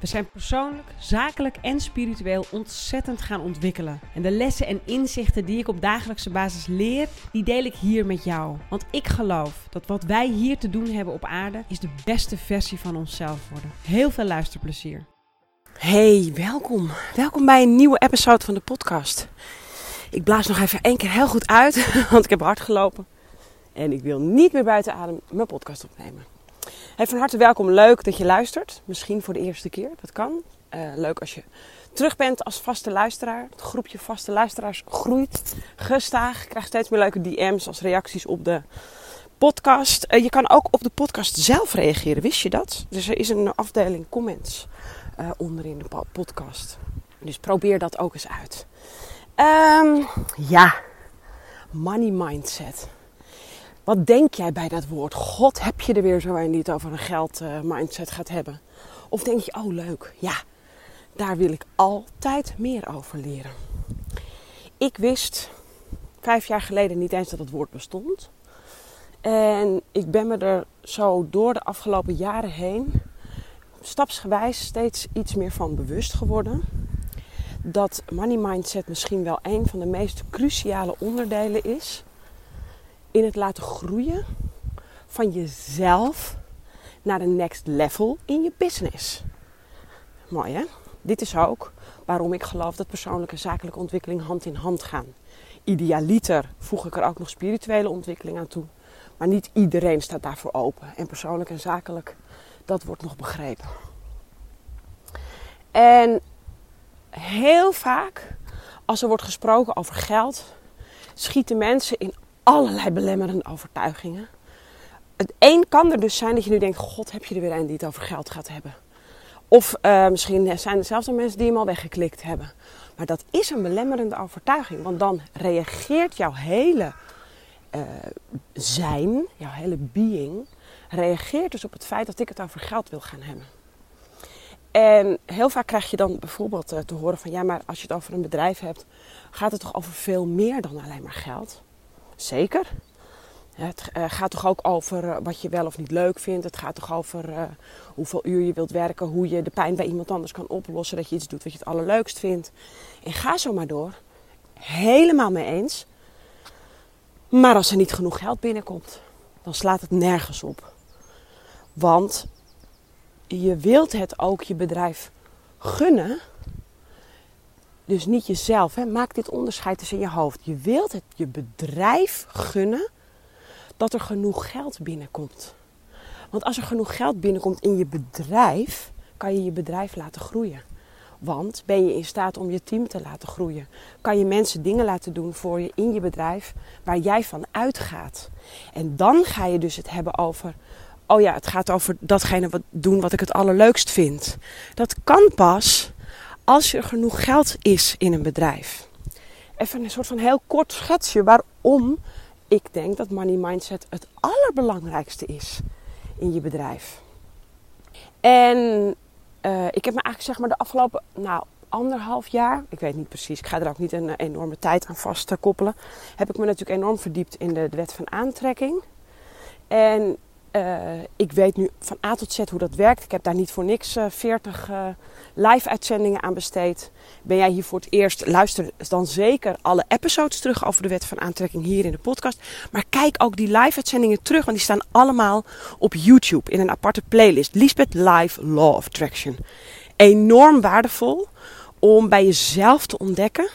We zijn persoonlijk, zakelijk en spiritueel ontzettend gaan ontwikkelen. En de lessen en inzichten die ik op dagelijkse basis leer, die deel ik hier met jou. Want ik geloof dat wat wij hier te doen hebben op aarde, is de beste versie van onszelf worden. Heel veel luisterplezier. Hey, welkom. Welkom bij een nieuwe episode van de podcast. Ik blaas nog even één keer heel goed uit, want ik heb hard gelopen. En ik wil niet meer buiten adem mijn podcast opnemen. Hey, van harte welkom. Leuk dat je luistert. Misschien voor de eerste keer, dat kan. Uh, leuk als je terug bent als vaste luisteraar. Het groepje vaste luisteraars groeit gestaag. Ik krijg steeds meer leuke DM's als reacties op de podcast. Uh, je kan ook op de podcast zelf reageren, wist je dat? Dus er is een afdeling comments uh, onderin de podcast. Dus probeer dat ook eens uit. Um, ja, money mindset. Wat denk jij bij dat woord? God, heb je er weer zo een die het over een geld uh, mindset gaat hebben? Of denk je, oh leuk, ja, daar wil ik altijd meer over leren. Ik wist vijf jaar geleden niet eens dat het woord bestond. En ik ben me er zo door de afgelopen jaren heen stapsgewijs steeds iets meer van bewust geworden. Dat money mindset misschien wel een van de meest cruciale onderdelen is in het laten groeien van jezelf naar de next level in je business. Mooi hè? Dit is ook waarom ik geloof dat persoonlijke en zakelijke ontwikkeling hand in hand gaan. Idealiter voeg ik er ook nog spirituele ontwikkeling aan toe. Maar niet iedereen staat daarvoor open. En persoonlijk en zakelijk, dat wordt nog begrepen. En heel vaak, als er wordt gesproken over geld, schieten mensen in allerlei belemmerende overtuigingen. Het een kan er dus zijn dat je nu denkt: God, heb je er weer een die het over geld gaat hebben? Of uh, misschien zijn er zelfs mensen die hem al weggeklikt hebben. Maar dat is een belemmerende overtuiging, want dan reageert jouw hele uh, zijn, jouw hele being, reageert dus op het feit dat ik het over geld wil gaan hebben. En heel vaak krijg je dan bijvoorbeeld uh, te horen van ja, maar als je het over een bedrijf hebt, gaat het toch over veel meer dan alleen maar geld? Zeker. Het uh, gaat toch ook over uh, wat je wel of niet leuk vindt. Het gaat toch over uh, hoeveel uur je wilt werken, hoe je de pijn bij iemand anders kan oplossen, dat je iets doet wat je het allerleukst vindt. En ga zo maar door. Helemaal mee eens. Maar als er niet genoeg geld binnenkomt, dan slaat het nergens op. Want je wilt het ook je bedrijf gunnen. Dus niet jezelf. Hè. Maak dit onderscheid tussen je hoofd. Je wilt het je bedrijf gunnen dat er genoeg geld binnenkomt. Want als er genoeg geld binnenkomt in je bedrijf, kan je je bedrijf laten groeien. Want ben je in staat om je team te laten groeien? Kan je mensen dingen laten doen voor je in je bedrijf waar jij van uitgaat? En dan ga je dus het hebben over oh ja, het gaat over datgene wat doen wat ik het allerleukst vind. Dat kan pas als er genoeg geld is in een bedrijf. Even een soort van heel kort schetsje waarom ik denk dat money mindset het allerbelangrijkste is in je bedrijf. En uh, ik heb me eigenlijk zeg maar de afgelopen nou, anderhalf jaar, ik weet niet precies, ik ga er ook niet een enorme tijd aan vast koppelen, heb ik me natuurlijk enorm verdiept in de, de wet van aantrekking. En uh, ik weet nu van A tot Z hoe dat werkt. Ik heb daar niet voor niks uh, 40 uh, live-uitzendingen aan besteed. Ben jij hier voor het eerst? Luister dan zeker alle episodes terug over de wet van aantrekking hier in de podcast. Maar kijk ook die live-uitzendingen terug, want die staan allemaal op YouTube in een aparte playlist. Lisbeth Live Law of Attraction. Enorm waardevol om bij jezelf te ontdekken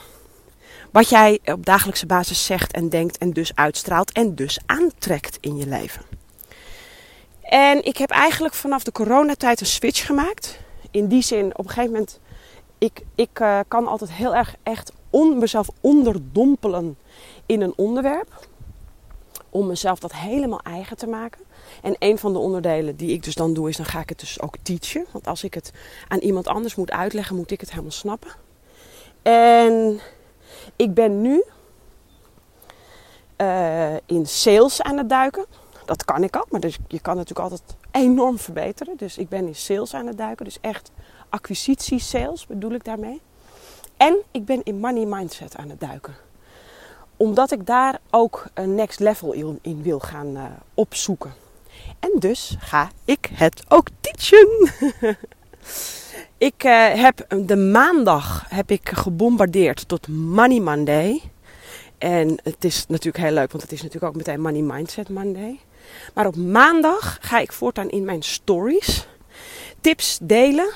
wat jij op dagelijkse basis zegt en denkt en dus uitstraalt en dus aantrekt in je leven. En ik heb eigenlijk vanaf de coronatijd een switch gemaakt. In die zin, op een gegeven moment, ik, ik uh, kan altijd heel erg echt on, mezelf onderdompelen in een onderwerp. Om mezelf dat helemaal eigen te maken. En een van de onderdelen die ik dus dan doe, is dan ga ik het dus ook teachen. Want als ik het aan iemand anders moet uitleggen, moet ik het helemaal snappen. En ik ben nu eh, in sales aan het duiken. Dat kan ik al, maar dus je kan natuurlijk altijd enorm verbeteren. Dus ik ben in sales aan het duiken. Dus echt acquisitie sales bedoel ik daarmee. En ik ben in money mindset aan het duiken. Omdat ik daar ook een next level in, wil gaan uh, opzoeken. En dus ga ik het ook teachen. ik uh, heb de maandag heb ik gebombardeerd tot Money Monday. En het is natuurlijk heel leuk, want het is natuurlijk ook meteen Money Mindset Monday. Maar op maandag ga ik voortaan in mijn stories tips delen.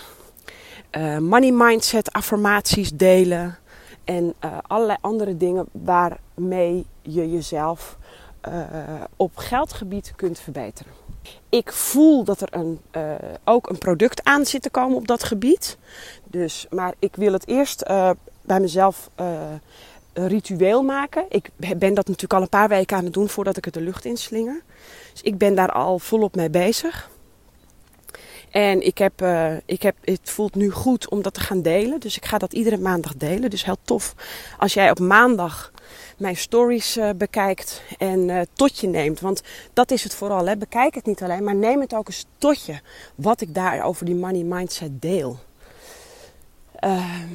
Uh, money mindset affirmaties delen. En uh, allerlei andere dingen waarmee je jezelf uh, op geldgebied kunt verbeteren. Ik voel dat er een, ook een product aan zit te komen op dat gebied. Dus, maar ik wil het eerst bij mezelf ritueel maken. Ik ben dat natuurlijk al een paar weken aan het doen voordat ik het de lucht inslinger. Dus ik ben daar al volop mee bezig. En ik heb, uh, ik heb, het voelt nu goed om dat te gaan delen. Dus ik ga dat iedere maandag delen. Dus heel tof als jij op maandag mijn stories uh, bekijkt en uh, tot je neemt. Want dat is het vooral. Hè. Bekijk het niet alleen, maar neem het ook eens tot je. Wat ik daar over die money mindset deel. Ehm,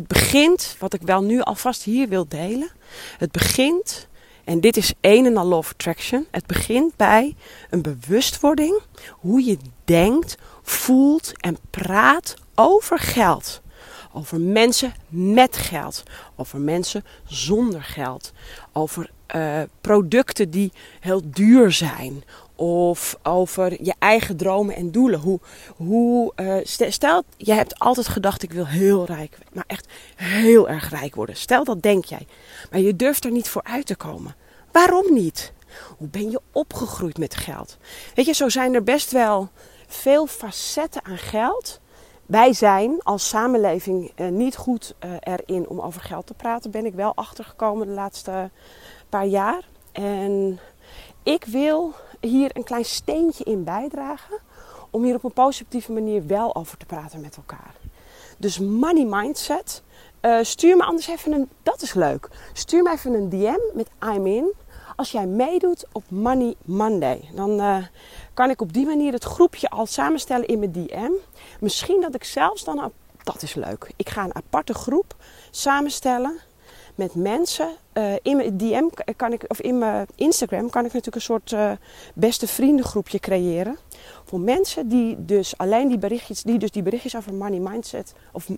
het begint, wat ik wel nu alvast hier wil delen. Het begint en dit is een en al law of attraction. Het begint bij een bewustwording hoe je denkt, voelt en praat over geld. Over mensen met geld. Over mensen zonder geld. Over uh, producten die heel duur zijn. Of over je eigen dromen en doelen. Hoe, hoe, uh, stel, je hebt altijd gedacht: ik wil heel rijk, maar echt heel erg rijk worden. Stel dat denk jij. Maar je durft er niet voor uit te komen. Waarom niet? Hoe ben je opgegroeid met geld? Weet je, zo zijn er best wel veel facetten aan geld. Wij zijn als samenleving eh, niet goed eh, erin om over geld te praten. Ben ik wel achtergekomen de laatste paar jaar. En ik wil hier een klein steentje in bijdragen. Om hier op een positieve manier wel over te praten met elkaar. Dus money mindset. Uh, stuur me anders even een, dat is leuk. Stuur me even een DM met I'm in. Als jij meedoet op Money Monday, dan uh, kan ik op die manier het groepje al samenstellen in mijn DM. Misschien dat ik zelfs dan, dat is leuk. Ik ga een aparte groep samenstellen met mensen. Uh, in mijn DM kan ik, of in mijn Instagram kan ik natuurlijk een soort uh, beste vriendengroepje creëren. Voor mensen die dus alleen die berichtjes, die dus die berichtjes over money mindset. Of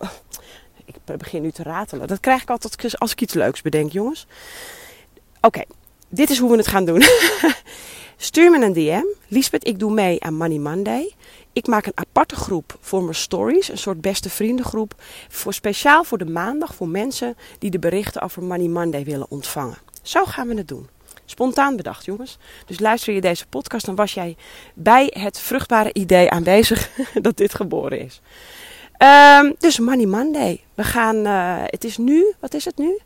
ik begin nu te ratelen. Dat krijg ik altijd als ik iets leuks bedenk, jongens. Oké, dit is hoe we het gaan doen. Stuur me een DM. Lisbeth, ik doe mee aan Money Monday. Ik maak een aparte groep voor mijn stories, een soort beste vriendengroep. Voor, speciaal voor de maandag voor mensen die de berichten over Money Monday willen ontvangen. Zo gaan we het doen. Spontaan bedacht, jongens. Dus luister je deze podcast, dan was jij bij het vruchtbare idee aanwezig dat dit geboren is. Um, dus Money Monday. We gaan, uh, het is nu, wat is het nu?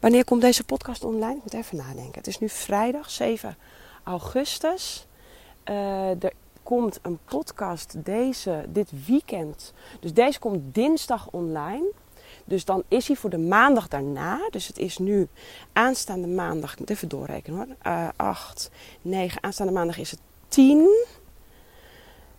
Wanneer komt deze podcast online? Ik moet even nadenken. Het is nu vrijdag 7 augustus. Uh, er komt een podcast deze, dit weekend. Dus deze komt dinsdag online. Dus dan is hij voor de maandag daarna. Dus het is nu aanstaande maandag. Ik moet even doorrekenen hoor. Uh, 8, 9. Aanstaande maandag is het 10.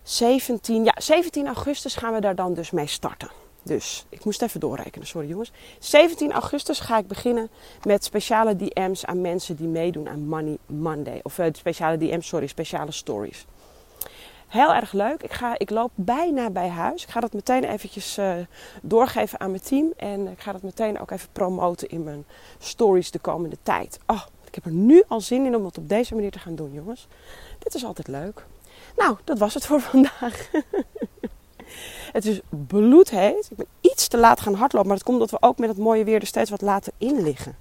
17. Ja, 17 augustus gaan we daar dan dus mee starten. Dus ik moest even doorrekenen, sorry jongens. 17 augustus ga ik beginnen met speciale DM's aan mensen die meedoen aan Money Monday. Of uh, speciale DM's, sorry, speciale stories. Heel erg leuk. Ik, ga, ik loop bijna bij huis. Ik ga dat meteen eventjes uh, doorgeven aan mijn team. En ik ga dat meteen ook even promoten in mijn stories de komende tijd. Oh, ik heb er nu al zin in om het op deze manier te gaan doen, jongens. Dit is altijd leuk. Nou, dat was het voor vandaag. Het is bloedheet. Ik ben iets te laat gaan hardlopen. Maar dat komt omdat we ook met het mooie weer er steeds wat later in liggen.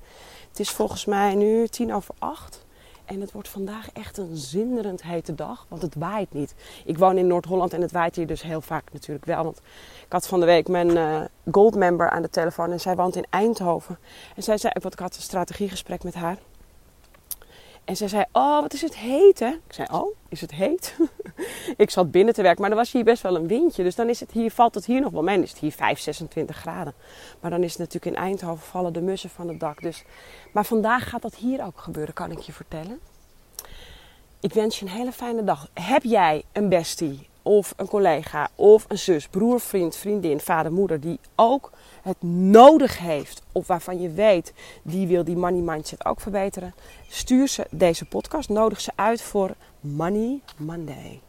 Het is volgens mij nu tien over acht. En het wordt vandaag echt een zinderend hete dag. Want het waait niet. Ik woon in Noord-Holland en het waait hier dus heel vaak natuurlijk wel. Want ik had van de week mijn uh, gold member aan de telefoon. En zij woont in Eindhoven. En zij zei, ik had een strategiegesprek met haar. En zij zei, oh wat is het heet hè. Ik zei, oh is het heet? ik zat binnen te werken, maar er was hier best wel een windje. Dus dan is het hier, valt het hier nog wel mee. Is het hier 5, 26 graden. Maar dan is het natuurlijk in Eindhoven vallen de mussen van het dak. Dus. Maar vandaag gaat dat hier ook gebeuren, kan ik je vertellen. Ik wens je een hele fijne dag. Heb jij een bestie of een collega of een zus, broer, vriend, vriendin, vader, moeder die ook het nodig heeft of waarvan je weet die wil die money mindset ook verbeteren, stuur ze deze podcast, nodig ze uit voor Money Monday.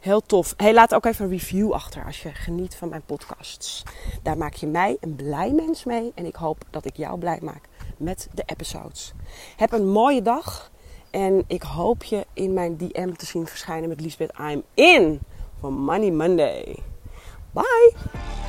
Heel tof. Hey, laat ook even een review achter als je geniet van mijn podcasts. Daar maak je mij een blij mens mee en ik hoop dat ik jou blij maak met de episodes. Heb een mooie dag en ik hoop je in mijn DM te zien verschijnen met Lisbeth I'm in voor Money Monday. Bye!